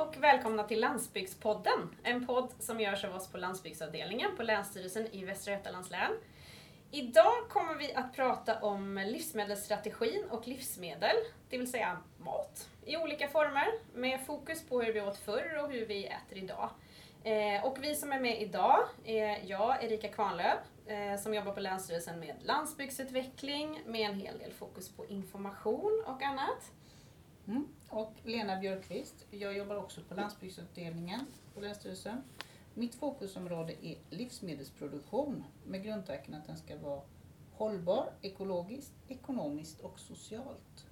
och välkomna till Landsbygdspodden. En podd som görs av oss på landsbygdsavdelningen på Länsstyrelsen i Västra Götalands län. Idag kommer vi att prata om livsmedelsstrategin och livsmedel, det vill säga mat i olika former med fokus på hur vi åt förr och hur vi äter idag. Eh, och vi som är med idag är jag, Erika Kvarnlöf, eh, som jobbar på Länsstyrelsen med landsbygdsutveckling med en hel del fokus på information och annat. Mm. Och Lena Björkqvist, jag jobbar också på landsbygdsavdelningen på Länsstyrelsen. Mitt fokusområde är livsmedelsproduktion med grundtanken att den ska vara hållbar, ekologiskt, ekonomiskt och socialt.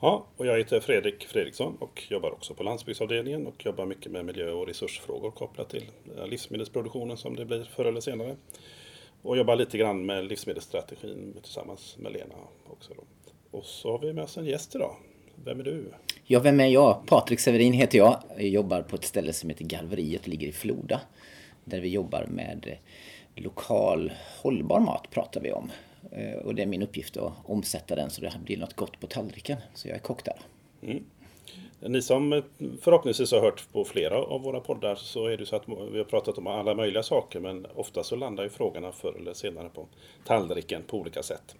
Ja, och jag heter Fredrik Fredriksson och jobbar också på landsbygdsavdelningen och jobbar mycket med miljö och resursfrågor kopplat till eh, livsmedelsproduktionen som det blir förr eller senare. Och jobbar lite grann med livsmedelsstrategin tillsammans med Lena också. Då. Och så har vi med oss en gäst idag. Vem är du? Ja, vem är jag? Patrik Severin heter jag. Jag jobbar på ett ställe som heter Galveriet och ligger i Floda. Där vi jobbar med lokal hållbar mat pratar vi om. Eh, och det är min uppgift att omsätta den så det blir något gott på tallriken. Så jag är kock där. Mm. Ni som förhoppningsvis har hört på flera av våra poddar så är det så att vi har pratat om alla möjliga saker men ofta så landar ju frågorna förr eller senare på tallriken på olika sätt.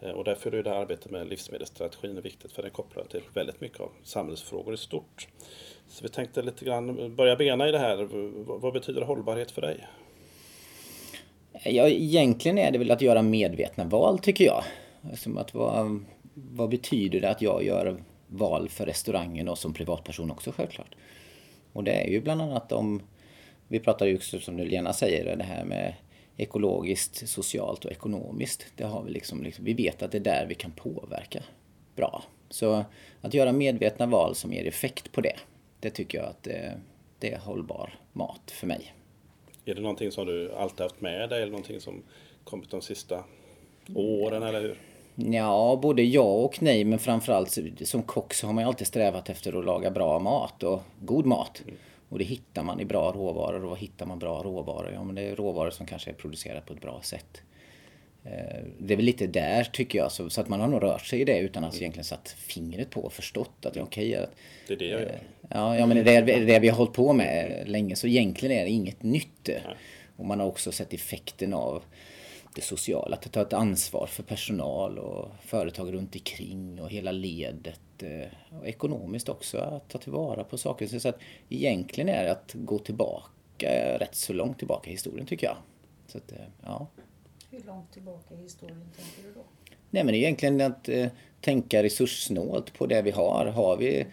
Eh, och därför är det här arbetet med livsmedelsstrategin viktigt för den kopplar till väldigt mycket av samhällsfrågor i stort. Så vi tänkte lite grann börja bena i det här. Vad betyder hållbarhet för dig? Ja, egentligen är det väl att göra medvetna val tycker jag. Som att vad, vad betyder det att jag gör val för restaurangen och som privatperson också självklart. Och det är ju bland annat om, vi pratar ju också som Lena säger, det här med ekologiskt, socialt och ekonomiskt. Det har vi liksom, liksom, vi vet att det är där vi kan påverka bra. Så att göra medvetna val som ger effekt på det, det tycker jag att det, det är hållbar mat för mig. Är det någonting som du alltid haft med dig eller någonting som kommit de sista åren eller hur? Ja, både ja och nej, men framförallt som kock så har man ju alltid strävat efter att laga bra mat och god mat. Mm. Och det hittar man i bra råvaror. Och vad hittar man bra råvaror? Ja, men det är råvaror som kanske är producerade på ett bra sätt. Eh, det är väl lite där tycker jag, så, att man har nog rört sig i det utan att mm. egentligen satt fingret på och förstått att det är okej. Okay, det är det jag gör. Eh, ja, ja men det är det, det vi har hållit på med länge, så egentligen är det inget nytt. Nej. Och man har också sett effekten av det sociala, att ta ett ansvar för personal och företag runt omkring och hela ledet. Eh, och ekonomiskt också, att ta tillvara på saker. Så att egentligen är det att gå tillbaka, rätt så långt tillbaka i historien tycker jag. Så att, ja. Hur långt tillbaka i historien tänker du då? Nej men egentligen att eh, tänka resurssnålt på det vi har. Har vi,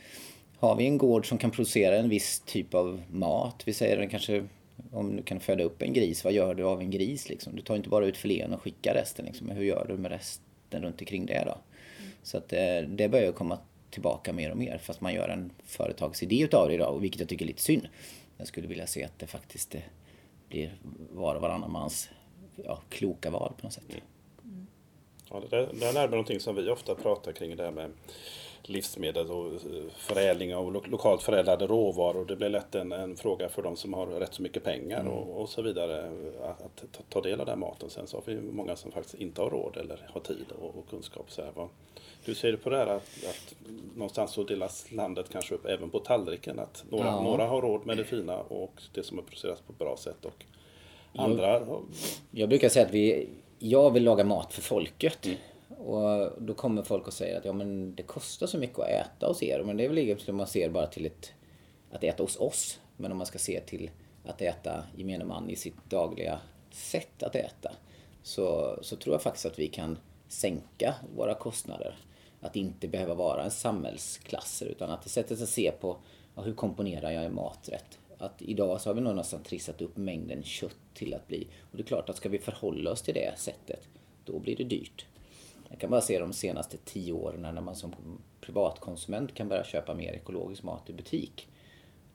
har vi en gård som kan producera en viss typ av mat, vi säger den kanske om du kan föda upp en gris, vad gör du av en gris liksom? Du tar inte bara ut filén och skickar resten liksom. Hur gör du med resten runt omkring det då? Mm. Så att eh, det börjar komma tillbaka mer och mer fast man gör en företagsidé utav det idag, vilket jag tycker är lite synd. Jag skulle vilja se att det faktiskt eh, blir var och varannan mans ja, kloka val på något sätt. Mm. Ja, det, där, det är någonting som vi ofta pratar kring det här med livsmedel och eh, förädling av lo lokalt förädlade råvaror. Det blir lätt en, en, fråga för de som har rätt så mycket pengar mm. och, och, så vidare att, att ta, ta, del av den maten. Sen så har vi många som faktiskt inte har råd eller har tid och, och kunskap. Så här, hur ser du på det här att, att någonstans så delas landet kanske upp även på tallriken? Att några, ja. några har råd med det fina och det som är producerat på ett bra sätt och andra jag, jag brukar säga att vi, jag vill laga mat för folket. Mm. Och då kommer folk och säger att ja men det kostar så mycket att äta hos er. Men det är väl egentligen om man ser bara till ett, att äta hos oss. Men om man ska se till att äta gemene man i sitt dagliga sätt att äta. Så, så tror jag faktiskt att vi kan sänka våra kostnader. Att inte behöva vara en samhällsklasser utan att det sättet att se på ja, hur komponerar jag en maträtt. Att idag så har vi nog nästan trissat upp mängden kött till att bli. Och det är klart att ska vi förhålla oss till det sättet, då blir det dyrt. Jag kan bara se de senaste tio åren när man som privatkonsument kan börja köpa mer ekologisk mat i butik.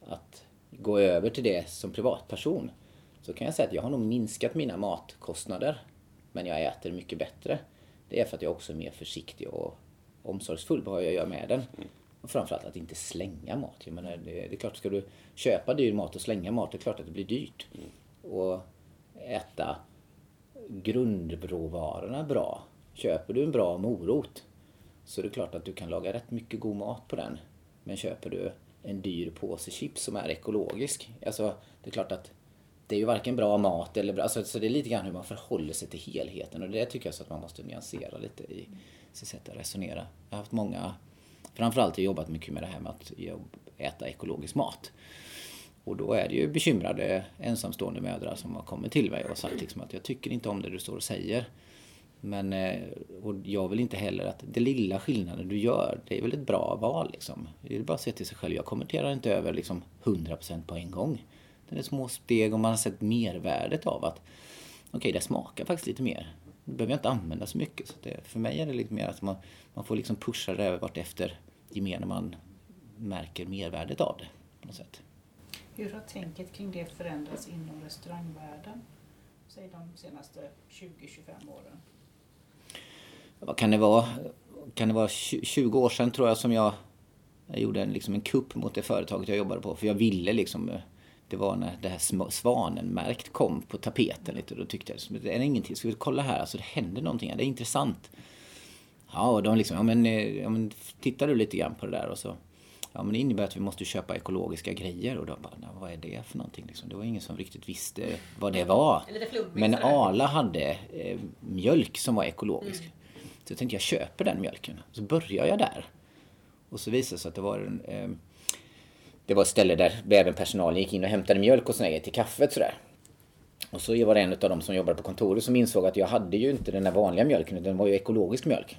Att gå över till det som privatperson så kan jag säga att jag har nog minskat mina matkostnader men jag äter mycket bättre. Det är för att jag också är mer försiktig och omsorgsfull på vad jag gör med den. Och framförallt att inte slänga mat. Jag menar, det, det är klart, ska du köpa dyr mat och slänga mat, det är klart att det blir dyrt. Och äta grundråvarorna bra Köper du en bra morot så är det klart att du kan laga rätt mycket god mat på den. Men köper du en dyr påse chips som är ekologisk. Alltså, det är klart att det är ju varken bra mat eller bra, alltså, så det är lite grann hur man förhåller sig till helheten och det tycker jag så att man måste nyansera lite i sitt sätt att resonera. Jag har haft många, framförallt har jag jobbat mycket med det här med att äta ekologisk mat. Och då är det ju bekymrade ensamstående mödrar som har kommit till mig och sagt liksom att jag tycker inte om det du står och säger. Men eh, och jag vill inte heller att det lilla skillnaden du gör, det är väl ett bra val liksom. Det är bara att se till sig själv. Jag kommenterar inte över liksom 100% på en gång. Det är små steg och man har sett mervärdet av att okej, okay, det smakar faktiskt lite mer. Det behöver jag inte använda så mycket. Så det, för mig är det lite mer att man, man får liksom pusha det vartefter när man märker mervärdet av det. på något sätt. Hur har tänket kring det förändrats inom restaurangvärlden? Säg de senaste 20-25 åren. Vad kan det vara? Kan det vara 20 år sedan tror jag som jag, jag gjorde en, liksom en kupp mot det företaget jag jobbade på. För jag ville liksom det var när det här svanenmärkt kom på tapeten lite. Då tyckte jag, det är ingenting, ska vi kolla här, alltså det händer någonting, det är intressant. Ja, och de liksom, ja men, eh, ja men tittar du lite grann på det där och så Ja men det innebär att vi måste köpa ekologiska grejer och då bara, vad är det för någonting liksom? Det var ingen som riktigt visste vad det var. Men Arla hade eh, mjölk som var ekologisk. Mm. Så jag tänkte jag köper den mjölken. Så börjar jag där. Och så visade det sig att det var en eh, det var ett ställe där även personalen gick in och hämtade mjölk och sådär till kaffet sådär. Och så var det en av dem som jobbade på kontoret som insåg att jag hade ju inte den där vanliga mjölken utan den var ju ekologisk mjölk.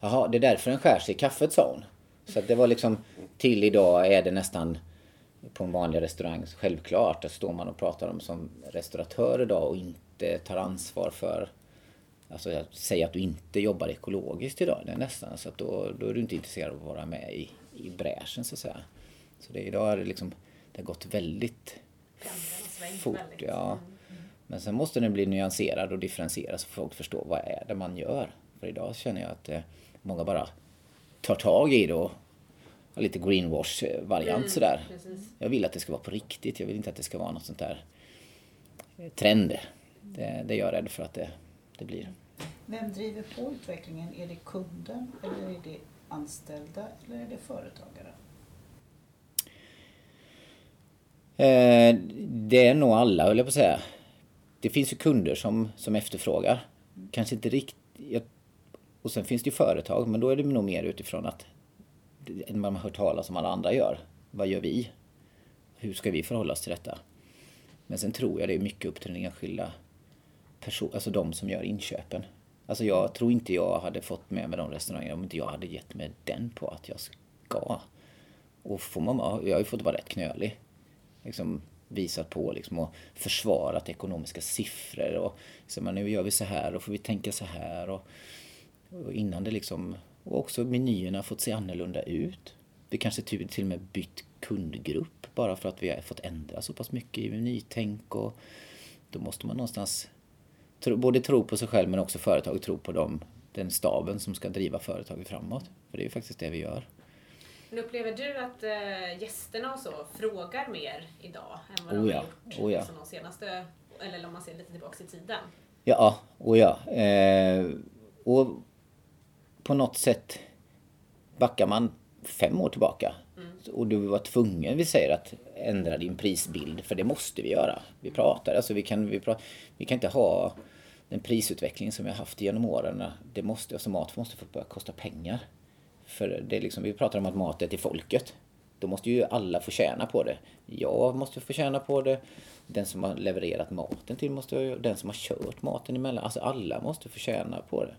Jaha, det är därför den skär sig i kaffet sa hon. Så att det var liksom till idag är det nästan på en vanlig restaurang självklart. Där står man och pratar om som restauratör idag och inte tar ansvar för Alltså säg att du inte jobbar ekologiskt idag. Det är nästan så att då, då är du inte intresserad av att vara med i, i bräschen så att säga. Så det, idag är det liksom, det har gått väldigt fort. Ja. Men sen måste den bli nyanserad och differentierad så folk förstår vad är det man gör. För idag känner jag att eh, många bara tar tag i det och har lite greenwash-variant mm, sådär. Precis. Jag vill att det ska vara på riktigt. Jag vill inte att det ska vara något sånt där eh, trender. Det, det är jag rädd för att det, det blir. Vem driver på utvecklingen? Är det kunden eller är det anställda eller är det företagare? Eh, det är nog alla, höll jag på att säga. Det finns ju kunder som, som efterfrågar. Kanske inte riktigt... Och sen finns det ju företag, men då är det nog mer utifrån att man har hört talas om alla andra gör. Vad gör vi? Hur ska vi förhålla oss till detta? Men sen tror jag det är mycket upp till den enskilda personen, alltså de som gör inköpen. Alltså jag tror inte jag hade fått med mig de restaurangerna om inte jag hade gett mig den på att jag ska. Och får man, jag har ju fått vara rätt knölig liksom visat på liksom och försvarat ekonomiska siffror och liksom, nu gör vi så här och får vi tänka så här och, och innan det liksom och också menyerna fått se annorlunda ut. Vi kanske till, till och med bytt kundgrupp bara för att vi har fått ändra så pass mycket i menytänk och då måste man någonstans tro, både tro på sig själv men också företaget tro på dem, den staben som ska driva företaget framåt. För det är ju faktiskt det vi gör. Men upplever du att äh, gästerna och så frågar mer idag än vad oh de ja. har gjort oh ja. Alltså de senaste, eller om man ser lite tillbaka i tiden? Ja, oh ja. Eh, och på något sätt backar man fem år tillbaka mm. och du var tvungen, vi säger att ändra din prisbild, för det måste vi göra. Vi pratar, alltså vi kan, vi, pratar, vi kan inte ha den prisutveckling som vi har haft genom åren. Det måste, alltså mat måste få börja kosta pengar. För det är liksom, vi pratar om att mat är till folket. Då måste ju alla få tjäna på det. Jag måste få tjäna på det. Den som har levererat maten till måste Den som har kört maten emellan. Alltså alla måste få tjäna på det.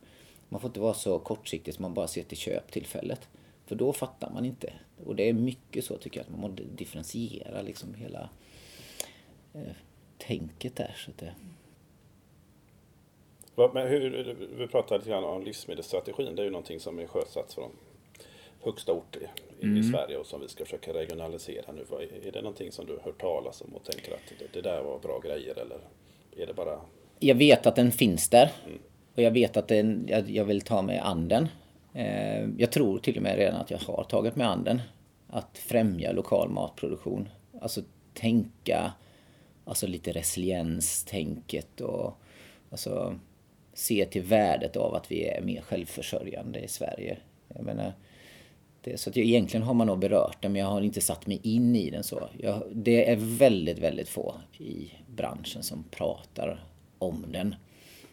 Man får inte vara så kortsiktig som man bara ser till köptillfället. För då fattar man inte. Och det är mycket så tycker jag, att man måste differentiera liksom hela eh, tänket där. Så det... Men hur, vi pratade lite grann om livsmedelsstrategin. Det är ju någonting som är sjösatt från högsta ort i, mm. i, Sverige och som vi ska försöka regionalisera nu. Är det någonting som du hört talas om och tänker att det där var bra grejer eller är det bara? Jag vet att den finns där mm. och jag vet att den, jag, jag vill ta mig an den. Eh, jag tror till och med redan att jag har tagit mig an den. Att främja lokal matproduktion. Alltså tänka alltså lite resiliens-tänket och alltså se till värdet av att vi är mer självförsörjande i Sverige. Jag menar, det, så att jag, egentligen har man nog berört den men jag har inte satt mig in i den så. Jag, det är väldigt, väldigt få i branschen som pratar om den.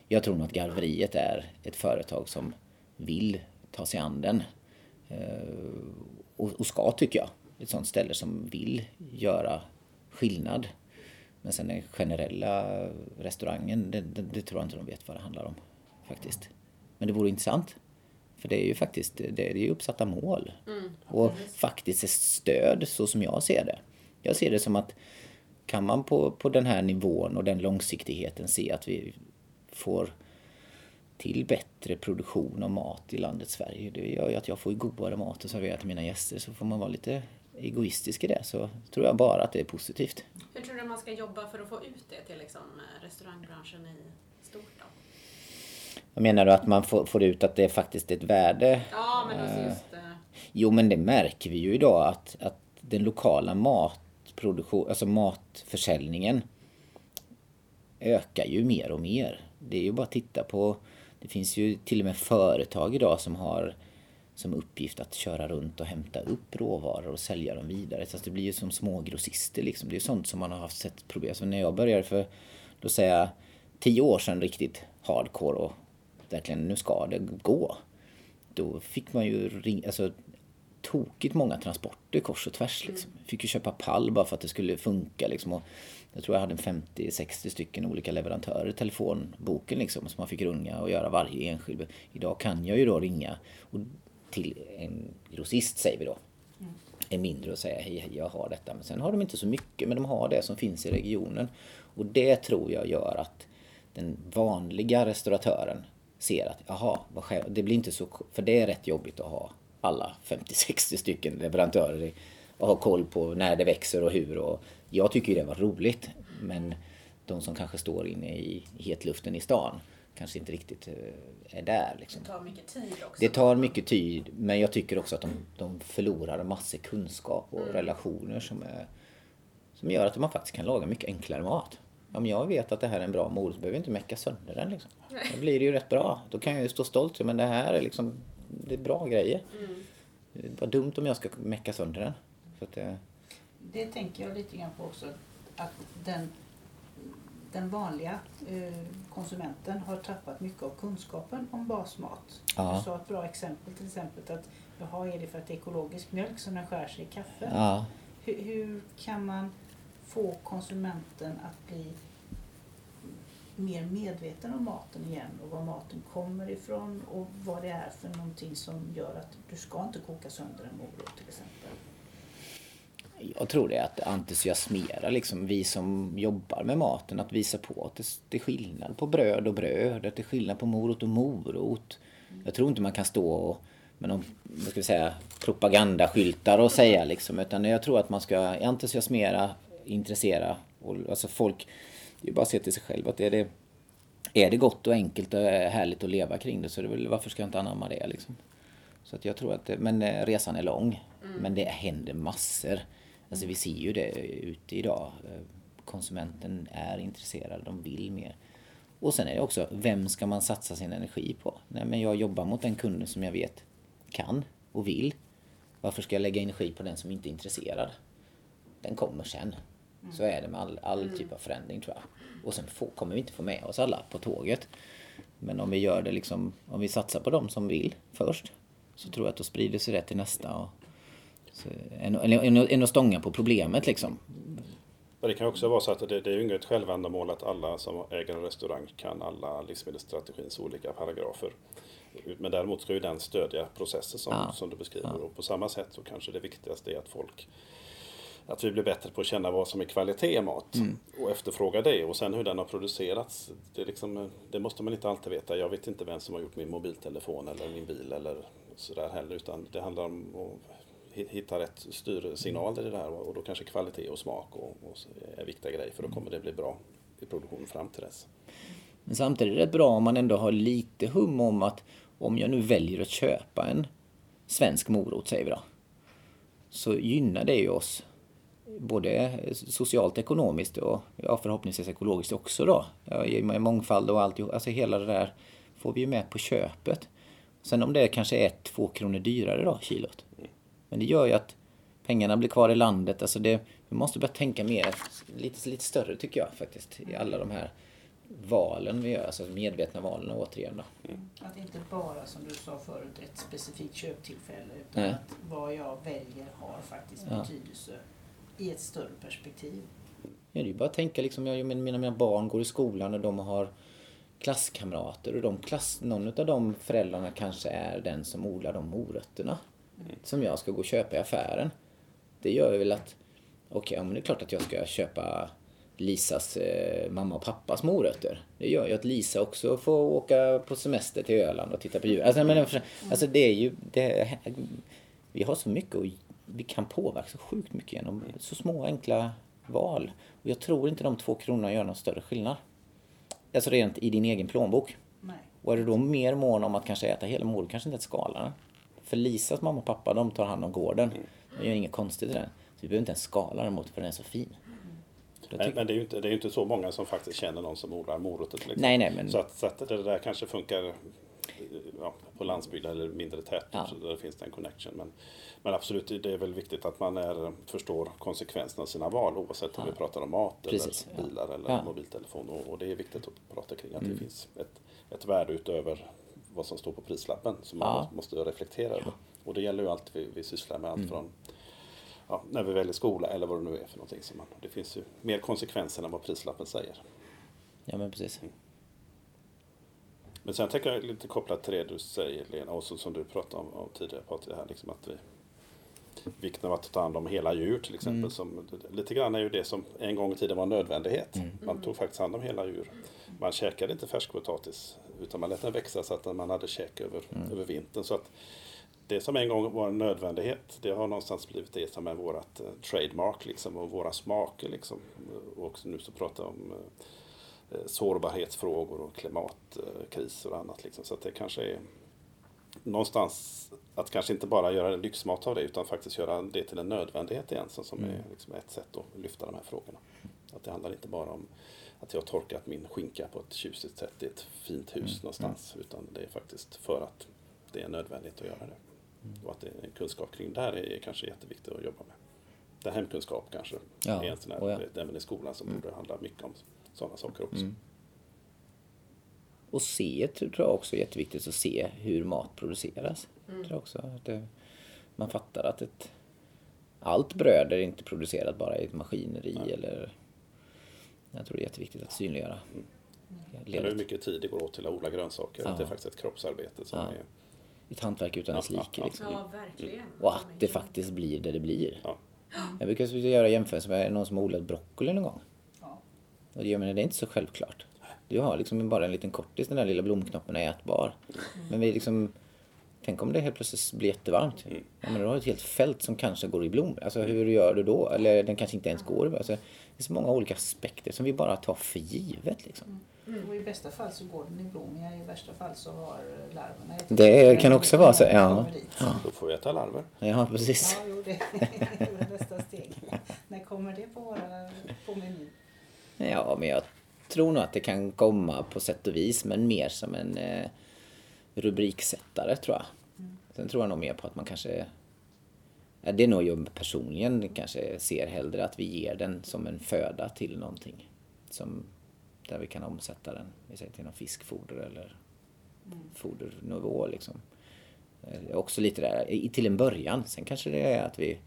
Jag tror nog att Garveriet är ett företag som vill ta sig an den. Eh, och, och ska tycker jag. Ett sånt ställe som vill göra skillnad. Men sen den generella restaurangen, det, det, det, tror jag inte de vet vad det handlar om. Faktiskt. Men det vore intressant. För det är ju faktiskt det är ju uppsatta mål. Mm, och faktiskt ett stöd så som jag ser det. Jag ser det som att kan man på, på den här nivån och den långsiktigheten se att vi får till bättre produktion av mat i landet Sverige. Det gör ju att jag får godare mat att servera till mina gäster. Så får man vara lite egoistisk i det så tror jag bara att det är positivt. Hur tror du man ska jobba för att få ut det till liksom, eh, restaurangbranschen i stort då? Jag menar du att man får, får ut att det är faktiskt ett värde? Ja, men alltså just... Uh... Jo, men det märker vi ju idag att, att den lokala matproduktion, alltså matförsäljningen ökar ju mer och mer. Det är ju bara att titta på det finns ju till och med företag idag som har som uppgift att köra runt och hämta upp råvaror och sälja dem vidare. Så det blir ju som små grossister liksom. Det är sånt som man har haft sett problem. Så när jag började för, då säger jag, tio år sedan riktigt hardcore och verkligen nu ska det gå. Då fick man ju ringa, alltså tokigt många transporter kors och tvärs liksom. Fick ju köpa pall bara för att det skulle funka liksom. Och jag tror jag hade 50-60 stycken olika leverantörer i telefonboken liksom, som man fick ringa och göra varje enskild. Idag kan jag ju då ringa till en grossist säger vi då. Mm. Är mindre och säga hej, hej, jag har detta. Men sen har de inte så mycket, men de har det som finns i regionen. Och det tror jag gör att den vanliga restauratören ser att jaha, vad sker? det blir inte så, för det är rätt jobbigt att ha alla 50-60 stycken leverantörer och ha koll på när det växer och hur. Och jag tycker det var roligt. Men de som kanske står inne i hetluften i stan kanske inte riktigt eh, är där. Liksom. Det tar mycket tid också. Det tar mycket tid, men jag tycker också att de, de förlorar massor kunskap och mm. relationer som, är, som gör att man faktiskt kan laga mycket enklare mat. Om jag vet att det här är en bra morot så behöver jag inte mecka sönder den. Liksom. Då blir det ju rätt bra. Då kan jag ju stå stolt. Men det här är liksom det är bra grejer. Mm. Det var dumt om jag ska mecka sönder den. Så att det... det tänker jag lite grann på också. Att den, den vanliga eh, konsumenten har tappat mycket av kunskapen om basmat. Ja. Du sa ett bra exempel till exempel att jaha, är det för att det är ekologisk mjölk som den skär sig i kaffe? Ja. Hur, hur kan man få konsumenten att bli mer medveten om maten igen och var maten kommer ifrån och vad det är för någonting som gör att du ska inte koka sönder en morot till exempel. Jag tror det är att entusiasmera liksom vi som jobbar med maten, att visa på att det, är skillnad på bröd och bröd, att det är skillnad på morot och morot. Jag tror inte man kan stå och med någon, vad ska vi säga, propagandaskyltar och säga liksom, utan jag tror att man ska entusiasmera, intressera och alltså folk det är bara att se till sig själv att är det, är det gott och enkelt och härligt att leva kring det så det väl, varför ska jag inte anamma det liksom? Så att jag tror att, men eh, resan är lång. Mm. Men det händer massor. Alltså vi ser ju det ute idag. Eh, konsumenten är intresserad, de vill mer. Och sen är det också, vem ska man satsa sin energi på? Nej men jag jobbar mot den kunden som jag vet kan och vill. Varför ska jag lägga energi på den som inte är intresserad? Den kommer sen. Mm. Så är det med all, all mm. typ av förändring tror jag. Och sen får, kommer vi inte få med oss alla på tåget. Men om vi gör det liksom, om vi satsar på dem som vill först. Så tror jag att då sprider sig det till nästa. Och, så, en, en, en att stånga på problemet liksom. Men det kan också vara så att det, det är ju inget självändamål att alla som äger en restaurang kan alla livsmedelsstrategins olika paragrafer. Men däremot ska ju den stödja processen som, ja. som du beskriver. Ja. Och på samma sätt så kanske det viktigaste är att folk att vi blir bättre på att känna vad som är kvalitet i mat mm. och efterfråga det. Och sen hur den har producerats, det, liksom, det, måste man inte alltid veta. Jag vet inte vem som har gjort min mobiltelefon eller min bil eller sådär heller. Utan det handlar om att hitta rätt styrsignaler i det här och då kanske kvalitet och smak och, och är viktiga grejer för då kommer det bli bra i produktionen fram till dess. Men samtidigt är det bra om man ändå har lite hum om att om jag nu väljer att köpa en svensk morot, säger vi då, så gynnar det ju oss både socialt, ekonomiskt och ja, förhoppningsvis ekologiskt också då. Med mångfald och allt, alltså hela det där får vi ju med på köpet. Sen om det kanske är två kronor dyrare då, kilot. Men det gör ju att pengarna blir kvar i landet. Alltså det, vi måste börja tänka mer, lite, lite större tycker jag faktiskt, i alla de här valen vi gör, alltså medvetna valen återigen då. Att inte bara som du sa förut ett specifikt köptillfälle utan Nej. att vad jag väljer har faktiskt Ja. I ett större perspektiv. Ja, det är ju bara att tänka liksom, jag, mina, mina barn går i skolan och de har klasskamrater och de klass, någon av de föräldrarna kanske är den som odlar de morötterna som jag ska gå och köpa i affären. Det gör väl att, okej, ja, men det är klart att jag ska köpa Lisas eh, mamma och pappas morötter. Det gör ju att Lisa också får åka på semester till Öland och titta på djur. Alltså, men, alltså det är ju, det, vi har så mycket och vi kan påverka så sjukt mycket genom så små enkla val. Och jag tror inte de två kronorna gör någon större skillnad. Alltså rent i din egen plånbok. Nej. Och är du då mer mån om att kanske äta hela morot, kanske inte ett skala den. För Lisas mamma och pappa, de tar hand om gården. De gör inget konstigt i den. Så vi behöver inte ens skala den mot för den är så fin. Men, men det är ju inte, det är ju inte så många som faktiskt känner någon som odlar morötter. exempel. Nej, nej, men- Så, att, så att det där kanske funkar ja, på landsbygd eller mindre tätort. Ja. Där finns det en connection. Men, men absolut, det är väl viktigt att man är, förstår konsekvenserna av sina val oavsett om vi pratar om mat Precis, eller ja. bilar eller Ja. mobiltelefon. Och, och det är viktigt att prata kring Mm. att det finns ett, ett värde utöver vad som står på prislappen som man Ja. måste reflektera över. Och det gäller ju allt vi, vi sysslar med. Mm. Allt från ja, när vi väljer skola eller vad det nu är för någonting. Som man, det finns ju mer konsekvenser än vad prislappen säger. Ja men precis. Men sen tänker jag lite kopplat till det du säger Lena och så, som du pratade om, om tidigare Patrik, här, liksom att vi, vikten av att ta hand om hela djur till exempel. Mm. Som, lite grann är ju det som en gång i tiden var en nödvändighet. Mm. Man tog faktiskt hand om hela djur. Man käkade inte färskpotatis utan man lät den växa så att man hade käk över, Mm. över vintern. Så att det som en gång var en nödvändighet, det har någonstans blivit det som är vårt eh, trademark liksom, och våra smaker. Liksom. Och nu så pratar jag om eh, sårbarhetsfrågor och klimatkriser och annat. Liksom. Så att det kanske är någonstans att kanske inte bara göra lyxmat av det utan faktiskt göra det till en nödvändighet igen som, som är liksom ett sätt att lyfta de här frågorna. Att det handlar inte bara om att jag har torkat min skinka på ett tjusigt sätt i ett fint hus någonstans utan det är faktiskt för att det är nödvändigt att göra det. Och att det är en kunskap kring det här är kanske jätteviktigt att jobba med. Det hemkunskap kanske Ja, är en sån här, och ja. även i skolan som borde handla mycket om sådana saker också. Mm. Och se tror jag också är jätteviktigt att se hur mat produceras. Tror jag också att det, man fattar att ett, allt bröd är inte producerat bara i ett maskineri eller jag tror det är jätteviktigt att synliggöra. Eller hur mycket tid det går åt till att odla grönsaker. Ja. Att det är faktiskt ett kroppsarbete som Ja. är... Ett hantverk utan dess like. ja. Liksom. Ja, verkligen. Och att det faktiskt blir det det blir. Ja. Jag brukar göra jämförelse med någon som har odlat broccoli någon gång. Och det, jag menar, det är inte så självklart. Du har liksom bara en liten kortis, den där lilla blomknoppen är ätbar. Men vi liksom... Tänk om det helt plötsligt blir jättevarmt. Ja, men då har du ett helt fält som kanske går i blom. Alltså hur gör du då? Eller den kanske inte ens går. Alltså, det är så många olika aspekter som vi bara tar för givet. Liksom. Och i bästa fall så går den i blom, i värsta fall så har larverna ätit Det kan också vara så, ja. Då får vi äta larver. Ja, precis. Ja, jo, det är nästa steg. När kommer det på, våra, på menyn? Ja, men jag tror nog att det kan komma på sätt och vis, men mer som en eh, rubriksättare tror jag. Sen tror jag nog mer på att man kanske... Ja, det är nog jag personligen kanske ser hellre att vi ger den som en föda till någonting. Som, där vi kan omsätta den, vi säger till någon fiskfoder eller fodernivå liksom. Eh, Också lite där, till en början. Sen kanske det är att vi,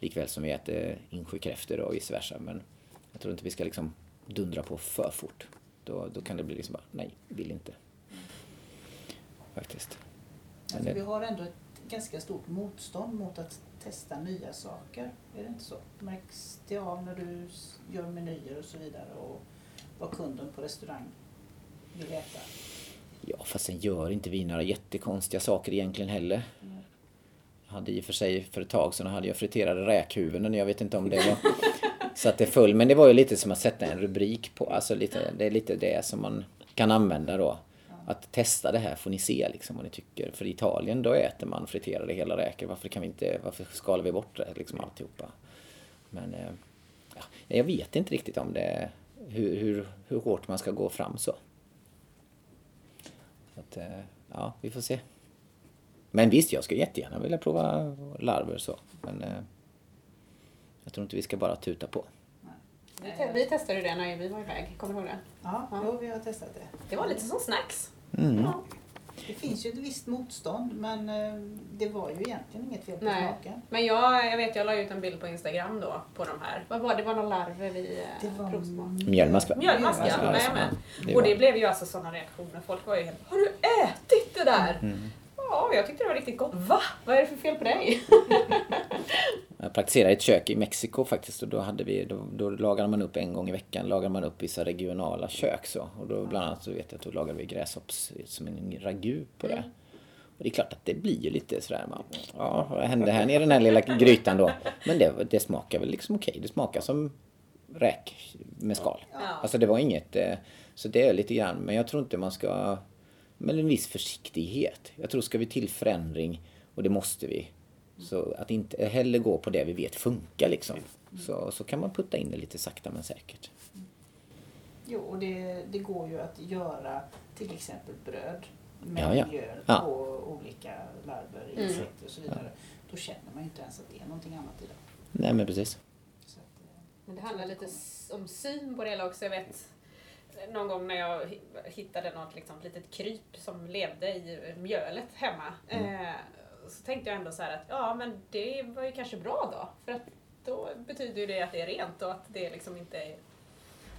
likväl som vi äter insjökräftor och vice versa, men jag tror inte vi ska liksom dundra på för fort. Då, då kan det bli liksom bara, nej, vill inte. Faktiskt. Alltså, vi det, har ändå ett ganska stort motstånd mot att testa nya saker. Är det inte så? Märks det av när du gör menyer och så vidare och vad kunden på restaurang vill äta? ja, fast sen gör inte vi några jättekonstiga saker egentligen heller. Jag hade i och för sig för ett tag sedan hade jag friterade räkhuvuden. Jag vet inte om det var så att det föll. Men det var ju lite som att sätta en rubrik på. Alltså lite, det är lite det som man kan använda då. Att testa det här får ni se liksom vad ni tycker. För i Italien då äter man friterade hela räkor. Varför kan vi inte, varför skalar vi bort det liksom alltihopa? Men eh, ja, jag vet inte riktigt om det, hur, hur, hur hårt man ska gå fram så. så att, eh, ja, vi får se. Men visst, jag skulle jättegärna vilja prova larver så. Men eh, jag tror inte vi ska bara tuta på. Vi, te- vi testade det när vi var iväg, kommer du ihåg det? Ja, Ja. Jo, vi har testat det. Det var lite som snacks. Mm. Ja. Det finns ju ett visst motstånd men eh, det var ju egentligen inget fel på Nej. smaken. Men jag, jag vet, jag la ut en bild på Instagram då på de här. Vad var det? Var några larver vi eh, Det var provsmakade. Mjölmask va? Mjölmask ja, Mjölmask, med, med. Det Och det blev ju alltså sådana reaktioner. Folk var ju helt Har du ätit det där? Mm. Ja, jag tyckte det var riktigt gott. Va? Vad är det för fel på dig? Jag praktiserade i ett kök i Mexiko faktiskt och då, hade vi, då, då lagade man upp en gång i veckan lagade man upp vissa regionala kök så. Och då bland annat så vet jag att då lagade vi gräshopps som en ragu på det. Och det är klart att det blir ju lite sådär man, ja vad hände här nere i den här lilla grytan då? Men det, det smakar väl liksom okej. Det smakar som räk med skal. Alltså det var inget, eh, så det är lite grann, men jag tror inte man ska, med en viss försiktighet. Jag tror ska vi till förändring, och det måste vi, så att inte heller gå på det vi vet funkar liksom. Så, så kan man putta in det lite sakta men säkert. Jo, och det, det går ju att göra till exempel bröd med Ja, ja. mjöl Ja. på olika larver, Mm. insekter och så vidare. Då känner man ju inte ens att det är någonting annat i det. Nej men precis. Så att, eh, Men det handlar lite om syn på det hela också. Jag vet någon gång när jag hi- hittade något liksom, litet kryp som levde i mjölet hemma. Eh, så tänkte jag ändå så här att ja men det var ju kanske bra då. För att då betyder ju det att det är rent och att det liksom inte är,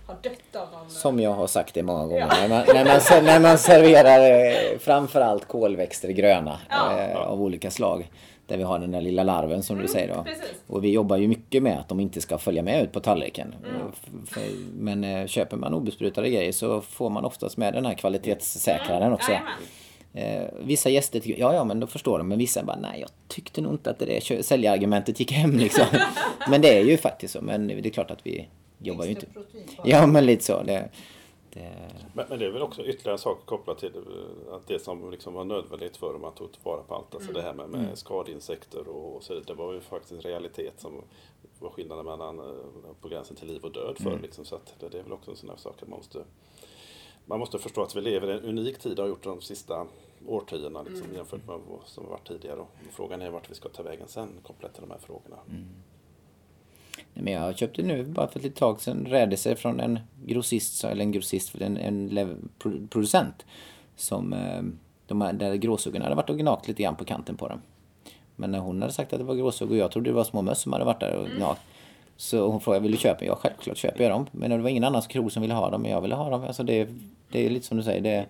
har dött av någon... Som jag har sagt det många gånger. Ja. När, man, när, man, när man serverar eh, framförallt kolväxter gröna Ja. eh, av olika slag. Där vi har den där lilla larven som du säger då. Mm, Precis. Och vi jobbar ju mycket med att de inte ska följa med ut på tallriken. Mm. För- Men eh, köper man obesprutade grejer så får man oftast med den här kvalitetssäkraren också. Jajamän. Eh, vissa gäster tycker, ja ja men då förstår de. Men vissa bara, nej jag tyckte nog inte att det där säljargumentet gick hem liksom. men det är ju faktiskt så. Men det är klart att vi jobbar ju inte. Ja men lite så. Det, det, Men, men det är väl också ytterligare en sak kopplat till eh, att det som liksom var nödvändigt för dem att ta tillvara på allt. Alltså det här med, med skadeinsekter och, och så vidare. Det var ju faktiskt en realitet som var skillnaden mellan eh, på gränsen till liv och död för. Liksom, så att det, det är väl också en sån här sak att man måste man måste förstå att vi lever i en unik tid och har gjort de sista årtiondena liksom, jämfört med vad som varit tidigare. Och frågan är vart vi ska ta vägen sen kopplat till de här frågorna. Nej, men jag köpte nu bara för ett litet tag sedan rädisor från en grossist, eller en grossist, en, en producent. Som, eh, de här, där gråsuggorna hade varit och gnagt lite grann på kanten på dem. Men när hon hade sagt att det var gråsuggor och jag trodde det var små möss som hade varit där och gnagt. Så hon frågade, vill du köpa? Ja, självklart köper jag dem. Men det var ingen annan krog som ville ha dem, men jag ville ha dem. Alltså det, det är lite som du säger, det,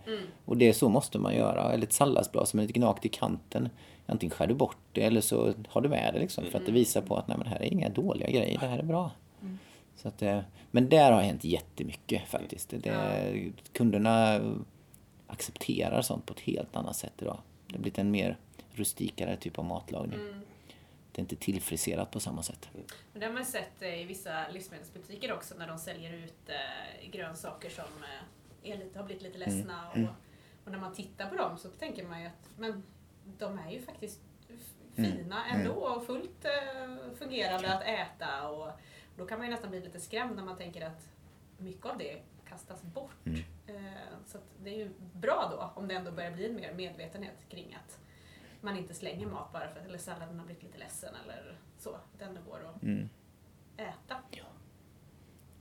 och det är så måste man göra. Eller ett salladsblad som är lite gnagt i kanten. Antingen skär du bort det eller så har du med det liksom. För att det visar på att nej, men det här är inga dåliga grejer, det här är bra. Så att, eh, men där har hänt jättemycket faktiskt. Det, Kunderna accepterar sånt på ett helt annat sätt idag. Det har blivit en mer rustikare typ av matlagning. Det är inte tillfriserat på samma sätt. Men det har man sett eh, i vissa livsmedelsbutiker också när de säljer ut eh, grönsaker som eh, är lite, har blivit lite ledsna. Och, och när man tittar på dem så tänker man ju att men, de är ju faktiskt f- fina ändå och fullt eh, fungerande att äta. Och då kan man ju nästan bli lite skrämd när man tänker att mycket av det kastas bort. Eh, så att det är ju bra då om det ändå börjar bli en mer medvetenhet kring att man inte slänger mat bara för att eller salladen har blivit lite ledsen eller så. Att det ändå går att äta.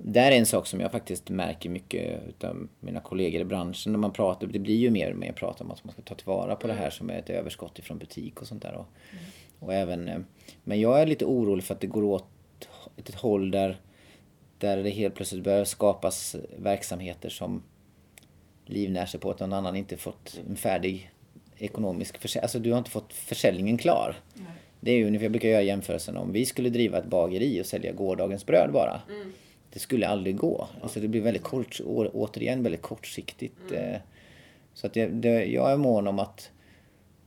Där är en sak som jag faktiskt märker mycket utav mina kollegor i branschen när man pratar. Det blir ju mer och mer prat om att man ska ta tillvara på det här som är ett överskott ifrån butik och sånt där. Och, och även, eh, men jag är lite orolig för att det går åt ett håll där, där det helt plötsligt börjar skapas verksamheter som livnär sig på att någon annan inte fått en färdig ekonomisk försäljning. Alltså du har inte fått försäljningen klar. Det är ju ungefär, jag brukar göra jämförelsen om vi skulle driva ett bageri och sälja gårdagens bröd bara. Det skulle aldrig gå. Alltså det blir väldigt kort, å- återigen väldigt kortsiktigt. eh. Så att det, det, jag är mån om att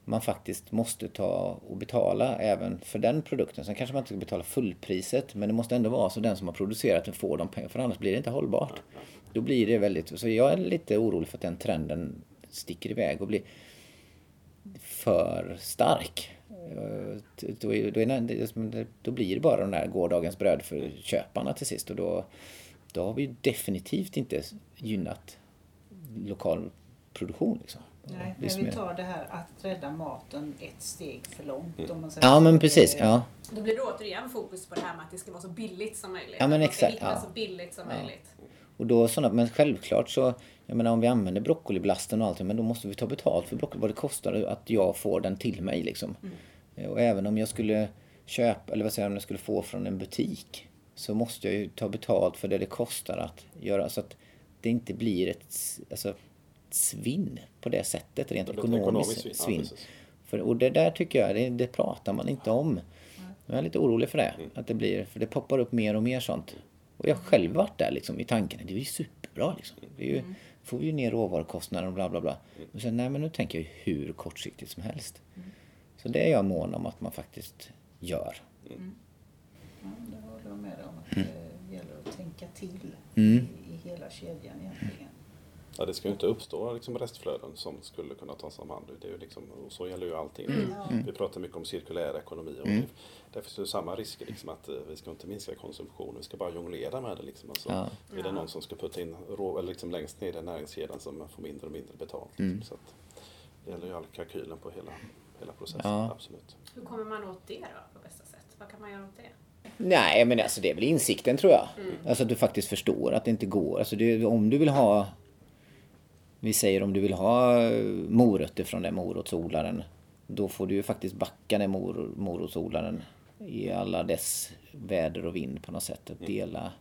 man faktiskt måste ta och betala även för den produkten. Sen kanske man inte ska betala fullpriset men det måste ändå vara så den som har producerat den får de pengar för annars blir det inte hållbart. Då blir det väldigt, så jag är lite orolig för att den trenden sticker iväg och blir för stark. Eh, Då, är, då, då blir det bara den där gårdagens bröd för köparna till sist och då, då har vi definitivt inte gynnat lokal produktion. Liksom. Nej, men vi livsmedel. tar det här att rädda maten ett steg för långt. Om man säger Ja men precis, ja. Då blir det återigen fokus på det här med att det ska vara så billigt som möjligt. Ja, men exakt, ja. så billigt som Ja. möjligt. Och då sådana, men självklart så, jag menar om vi använder broccoliblasten och allt, men då måste vi ta betalt för broccoli, vad det kostar att jag får den till mig liksom. Eh, Och även om jag skulle köpa, eller vad säger jag, om jag skulle få från en butik, så måste jag ju ta betalt för det det kostar att göra, så att det inte blir ett, alltså, ett svinn på det sättet, rent ekonomiskt ekonomiskt svinn, ja, för, och det där tycker jag, det, det pratar man inte om. Jag är lite orolig för det. Att det blir, för det poppar upp mer och mer sånt. Och jag har själv varit där liksom, i tanken. Det är ju superbra liksom. Det är ju, får vi ju ner råvarukostnader och bla bla bla. Och sen, nej men nu tänker jag ju hur kortsiktigt som helst. Så det är jag mån om att man faktiskt gör. Ja, det håller jag med om. Att det gäller att tänka till Mm. i, i hela kedjan egentligen. Ja, det ska ju inte uppstå liksom restflöden som skulle kunna tas om hand. Det är ju liksom, och så gäller ju allting. Vi pratar mycket om cirkulär ekonomi och det, där finns ju samma risker. Liksom att eh, vi ska inte minska konsumtionen, vi ska bara jonglera med det. Liksom. Alltså, Ja. Är det någon som ska putta in rå, eller liksom längst ner i näringskedjan som får mindre och mindre betalt. Liksom. Så att, det gäller ju all kalkylen på hela, hela processen. Ja. Absolut. Hur kommer man åt det då på bästa sätt? Vad kan man göra åt det? Nej, men alltså det är väl insikten tror jag. Alltså att du faktiskt förstår att det inte går. Alltså det, om du vill ha... Vi säger om du vill ha eh, morötter från den morotsodlaren. Då får du ju faktiskt backa den mor, morotsodlaren i alla dess väder och vind på något sätt. Att dela...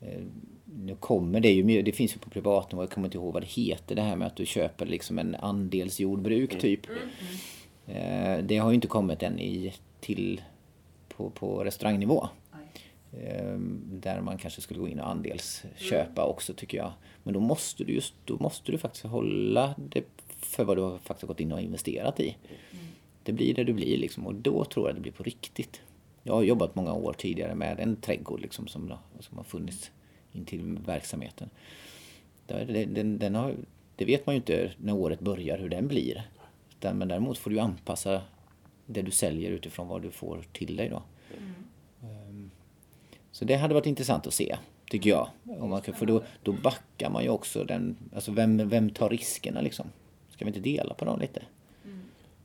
Eh, nu kommer det ju, det finns ju på privatnivå, jag kommer inte ihåg vad det heter, det här med att du köper liksom en andelsjordbruk typ. Eh, det har ju inte kommit än i, till på, på restaurangnivå. Ehm, Där man kanske skulle gå in och andelsköpa också tycker jag. Men då måste du just, då måste du faktiskt hålla det för vad du har faktiskt gått in och investerat i. Det blir det du blir liksom och då tror jag det blir på riktigt. Jag har jobbat många år tidigare med en trädgård liksom som, som har funnits intill verksamheten. Den, den, den har, det vet man ju inte när året börjar hur den blir. Men däremot får du anpassa det du säljer utifrån vad du får till dig då. Ehm, Så det hade varit intressant att se, tycker jag. Om man, för då, då backar man ju också den, alltså vem, vem tar riskerna liksom? Ska vi inte dela på dem lite?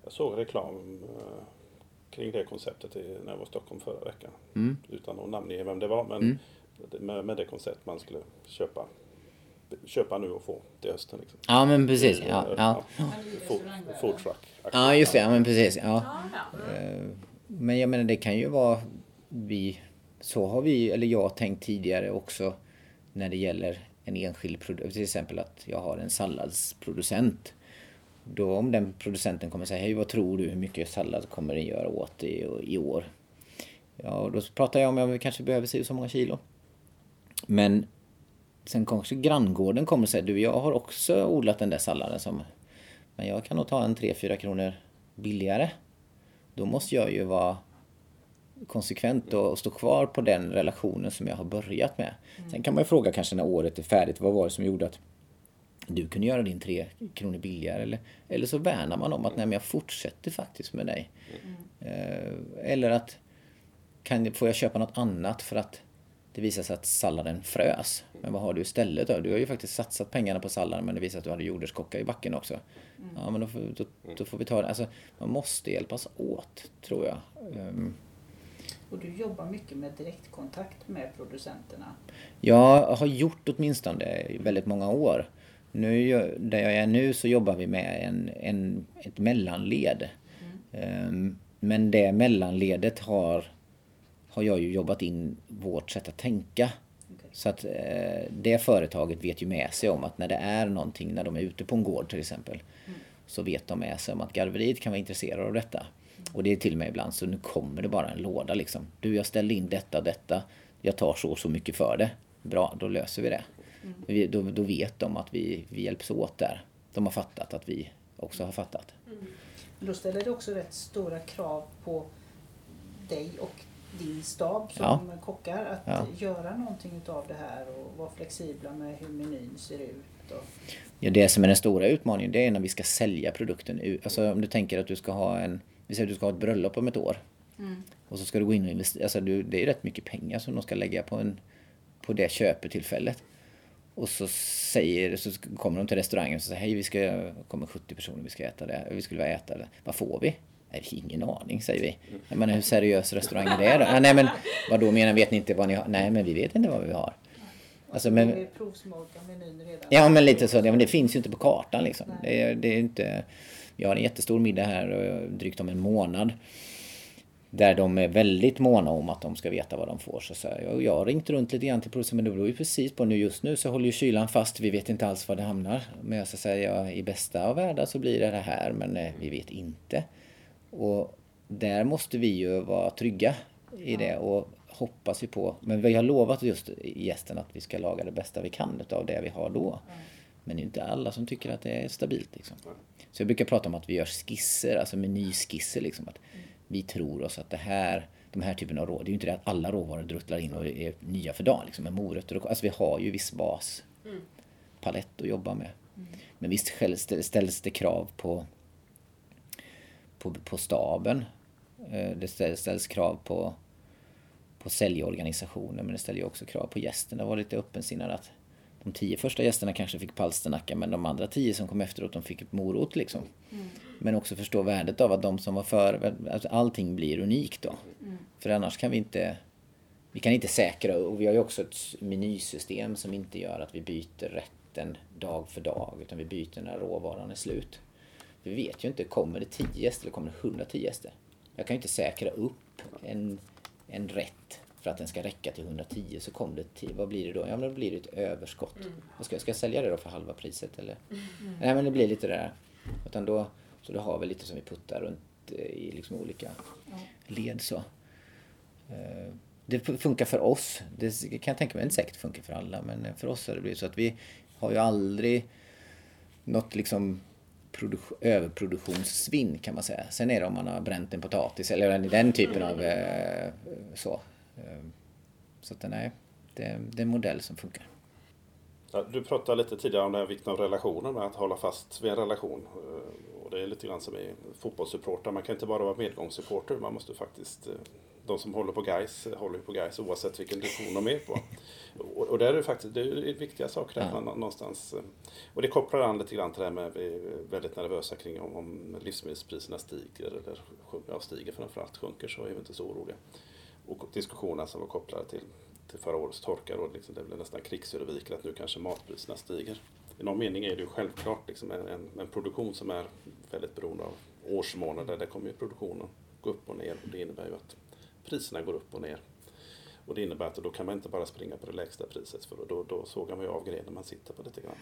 Jag såg reklam eh, kring det konceptet när jag var i Stockholm förra veckan. Mm. Utan att namnge vem det var. Men det- med, med det koncept man skulle köpa, köpa nu och få till hösten. Liksom. Ja men precis, ja. eh, ja. Men i Food, truck. Ja just det, ja men precis. Ja. Ja, ja. Eh, Men jag menar det kan ju vara vi, så har vi, eller jag tänkt tidigare också när det gäller en enskild produkt. Till exempel att jag har en salladsproducent. Då om den producenten kommer säga, hej vad tror du hur mycket sallad kommer den göra åt dig i år? Ja, och då pratar jag om att vi kanske behöver se så många kilo. Men sen kanske granngården kommer och säger, du jag har också odlat den där salladen som, men jag kan nog ta en 3-4 kronor billigare. Då måste jag ju vara konsekvent och och stå kvar på den relationen som jag har börjat med. Sen kan man ju fråga kanske när året är färdigt, vad var det som gjorde att du kunde göra din tre kronor billigare? Eller, eller så värnar man om att nej, men jag fortsätter faktiskt med dig. Eh, eller att kan, får jag köpa något annat för att det visar sig att salladen frös. Men vad har du istället då? Du har ju faktiskt satsat pengarna på salladen men det visar sig att du hade jordärtskocka i backen också. Ja men då får, då, då får vi ta det. Alltså, man måste hjälpas åt tror jag. Ehm, Och du jobbar mycket med direktkontakt med producenterna. Jag har gjort åtminstone i väldigt många år. Nu, där jag är nu så jobbar vi med en, en, ett mellanled. Ehm, Men det mellanledet har, har jag ju jobbat in vårt sätt att tänka. Så att eh, det företaget vet ju med sig om att när det är någonting, när de är ute på en gård till exempel, så vet de med sig om att garveriet kan vara intresserade av detta. Och det är till mig ibland, så nu kommer det bara en låda liksom. Du, jag ställde in detta och detta. Jag tar så och så mycket för det. Bra, då löser vi det. Vi, då, då vet de att vi, vi hjälps åt där. De har fattat att vi också har fattat. Men då ställer det också rätt stora krav på dig och din stab som Ja. kockar att Ja. göra någonting utav det här och vara flexibla med hur menyn ser ut. Och, Ja, det som är den stora utmaningen det är när vi ska sälja produkten. Alltså om du tänker att du ska ha en, vi säger att du ska ha ett bröllop om ett år. Och så ska du gå in och investera, alltså du, det är rätt mycket pengar som de ska lägga på, en, på det köpetillfället. Och så, säger, så kommer de till restaurangen och säger hej, vi ska, kommer 70 personer, vi ska äta det. Vi skulle vilja äta det. Vad får vi? Nej, ingen aning, säger vi. Jag menar, hur seriös restaurang är det då? Ja, nej, men vad då menar vet ni inte vad ni har? Nej, men vi vet inte vad vi har. Alltså, men, det är provsmaka menyn redan. Ja, men lite så. Ja, men det finns ju inte på kartan liksom. Det det är inte... Vi har en jättestor middag här drygt om en månad. Där de är väldigt måna om att de ska veta vad de får. Så, så jag, jag har ringt runt lite grann till producenten men det beror ju precis på nu. Just nu så håller ju kylan fast. Vi vet inte alls var det hamnar. Men jag ska säga i bästa av världar så blir det det här men eh, vi vet inte. Och där måste vi ju vara trygga i det och hoppas vi på. Men vi har lovat just gästen att vi ska laga det bästa vi kan av det vi har då. Men det är inte alla som tycker att det är stabilt. Liksom. Så jag brukar prata om att vi gör skisser, alltså menyskisser. Liksom, att vi tror oss att det här, de här typen av råvaror, det är ju inte det att alla råvaror druttlar in och är nya för dagen. Liksom, med morötter och, alltså vi har ju viss baspalett att jobba med. Men visst ställs det krav på, på, på staben. Eh, det ställs, krav på, på säljorganisationen men det ställer ju också krav på gästerna. att var lite öppensinnade att de tio första gästerna kanske fick palsternacka men de andra tio som kom efteråt de fick morot liksom. Mm. Men också förstå värdet av att de som var före, alltså allting blir unikt då. Mm. För annars kan vi inte, vi kan inte säkra, och vi har ju också ett menysystem som inte gör att vi byter rätten dag för dag utan vi byter när råvaran är slut. Vi vet ju inte, kommer det 10 gäster eller kommer det 110 gäster? Jag kan ju inte säkra upp en, en rätt för att den ska räcka till 110 så kom det till, vad blir det då? Ja men då blir det ett överskott. Mm. Ska, ska jag sälja det då för halva priset eller? Mm. Nej men det blir lite det där. Utan då, så då har vi lite som vi puttar runt eh, i liksom olika ja. led så. Eh, det funkar för oss. Det kan jag tänka mig inte säkert funkar för alla men för oss har det blivit så att vi har ju aldrig något liksom överproduktionssvinn kan man säga. Sen är det om man har bränt en potatis eller den typen av eh, så. Eh, så att nej, det, det är en modell som funkar. Ja, du pratade lite tidigare om den här vikten av relationer med att hålla fast vid en relation. Eh, och det är lite grann som i fotbollssupportrar. Man kan inte bara vara medgångssupporter. Man måste faktiskt eh, de som håller på guys håller på guys oavsett vilken division de är på. Och, och där är det faktiskt det är viktiga saker där man någonstans. Och det kopplar an lite grann till det här med vi är väldigt nervösa kring om, om livsmedelspriserna stiger eller ja, stiger framförallt sjunker så är vi inte så oroliga och diskussionerna som var kopplade till, till förra årets torka. Då, liksom, det blev nästan krigsrubriker att nu kanske matpriserna stiger. I någon mening är det ju självklart liksom, en, en, produktion som är väldigt beroende av årsmånader. Där kommer ju produktionen gå upp och ner och det innebär ju att priserna går upp och ner. Och det innebär att då kan man inte bara springa på det lägsta priset för då, då sågar man ju av grenen man sitter på lite grann.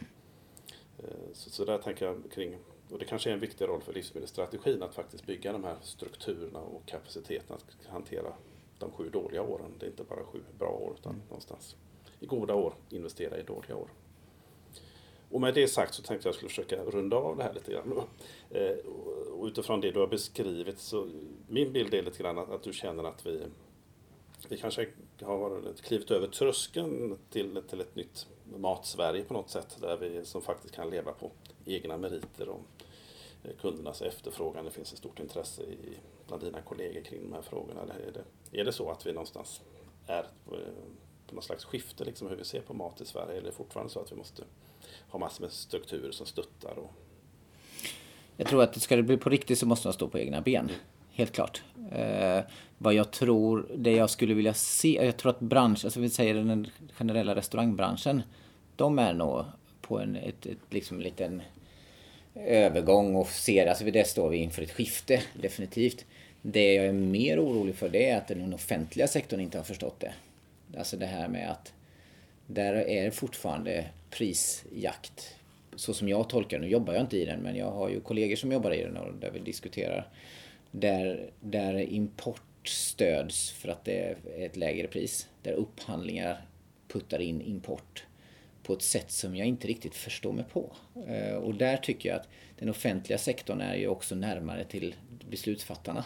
Eh, så, så där tänker jag kring, och det kanske är en viktig roll för livsmedelsstrategin att faktiskt bygga de här strukturerna och kapaciteten att hantera de sju dåliga åren. Det är inte bara sju bra år utan mm. någonstans i goda år investera i dåliga år. Och med det sagt så tänkte jag skulle försöka runda av det här lite grann. Eh, och utifrån det du har beskrivit så min bild är lite grann att, att du känner att vi, vi kanske har klivit över tröskeln till, till ett nytt mat-Sverige på något sätt där vi som faktiskt kan leva på egna meriter och kundernas efterfrågan. Det finns ett stort intresse i, bland dina kollegor kring de här frågorna. Är det, är det så att vi någonstans är på, på något slags skifte liksom hur vi ser på mat i Sverige? Eller är det fortfarande så att vi måste ha massor med strukturer som stöttar? Och... Jag tror att ska det bli på riktigt så måste man stå på egna ben. Mm. Helt klart. Eh, vad jag tror, det jag skulle vilja se, jag tror att branschen, alltså vi säger den generella restaurangbranschen, de är nog på en ett, ett, liksom liten övergång och ser, alltså det står vi inför ett skifte, definitivt. Det jag är mer orolig för det är att den offentliga sektorn inte har förstått det. Alltså det här med att där är det fortfarande prisjakt. Så som jag tolkar Nu jobbar jag inte i den men jag har ju kollegor som jobbar i den och där vi diskuterar. Där, där import stöds för att det är ett lägre pris. Där upphandlingar puttar in import på ett sätt som jag inte riktigt förstår mig på. Eh, och där tycker jag att den offentliga sektorn är ju också närmare till beslutsfattarna.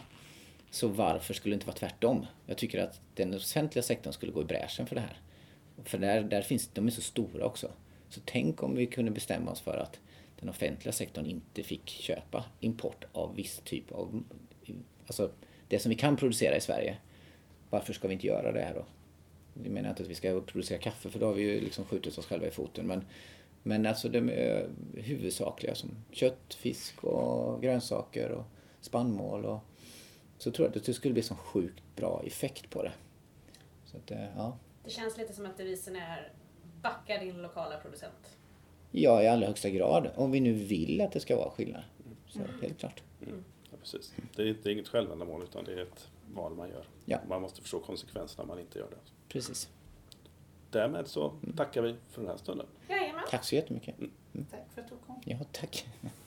Så varför skulle det inte vara tvärtom? Jag tycker att den offentliga sektorn skulle gå i bräschen för det här. För där, där finns, de är så stora också. Så tänk om vi kunde bestämma oss för att den offentliga sektorn inte fick köpa import av viss typ av... Alltså det som vi kan producera i Sverige. Varför ska vi inte göra det här då? Det menar jag inte att vi ska producera kaffe för då har vi ju liksom skjutit oss själva i foten. Men, men alltså det är huvudsakliga som kött, fisk och grönsaker och spannmål. Och, så tror jag att det skulle bli så sjukt bra effekt på det. Så att, eh, ja. Det känns lite som att devisen är backa din lokala producent. Ja, i allra högsta grad. Om vi nu vill att det ska vara skillnad. Så helt klart. Mm. Ja, precis. Det är, det är inget självändamål utan det är ett val man gör. Ja. Man måste förstå konsekvenserna om man inte gör det. Precis. Därmed så tackar vi för den här stunden. Jajamän. Tack så jättemycket. Tack för att du kom. Ja, tack.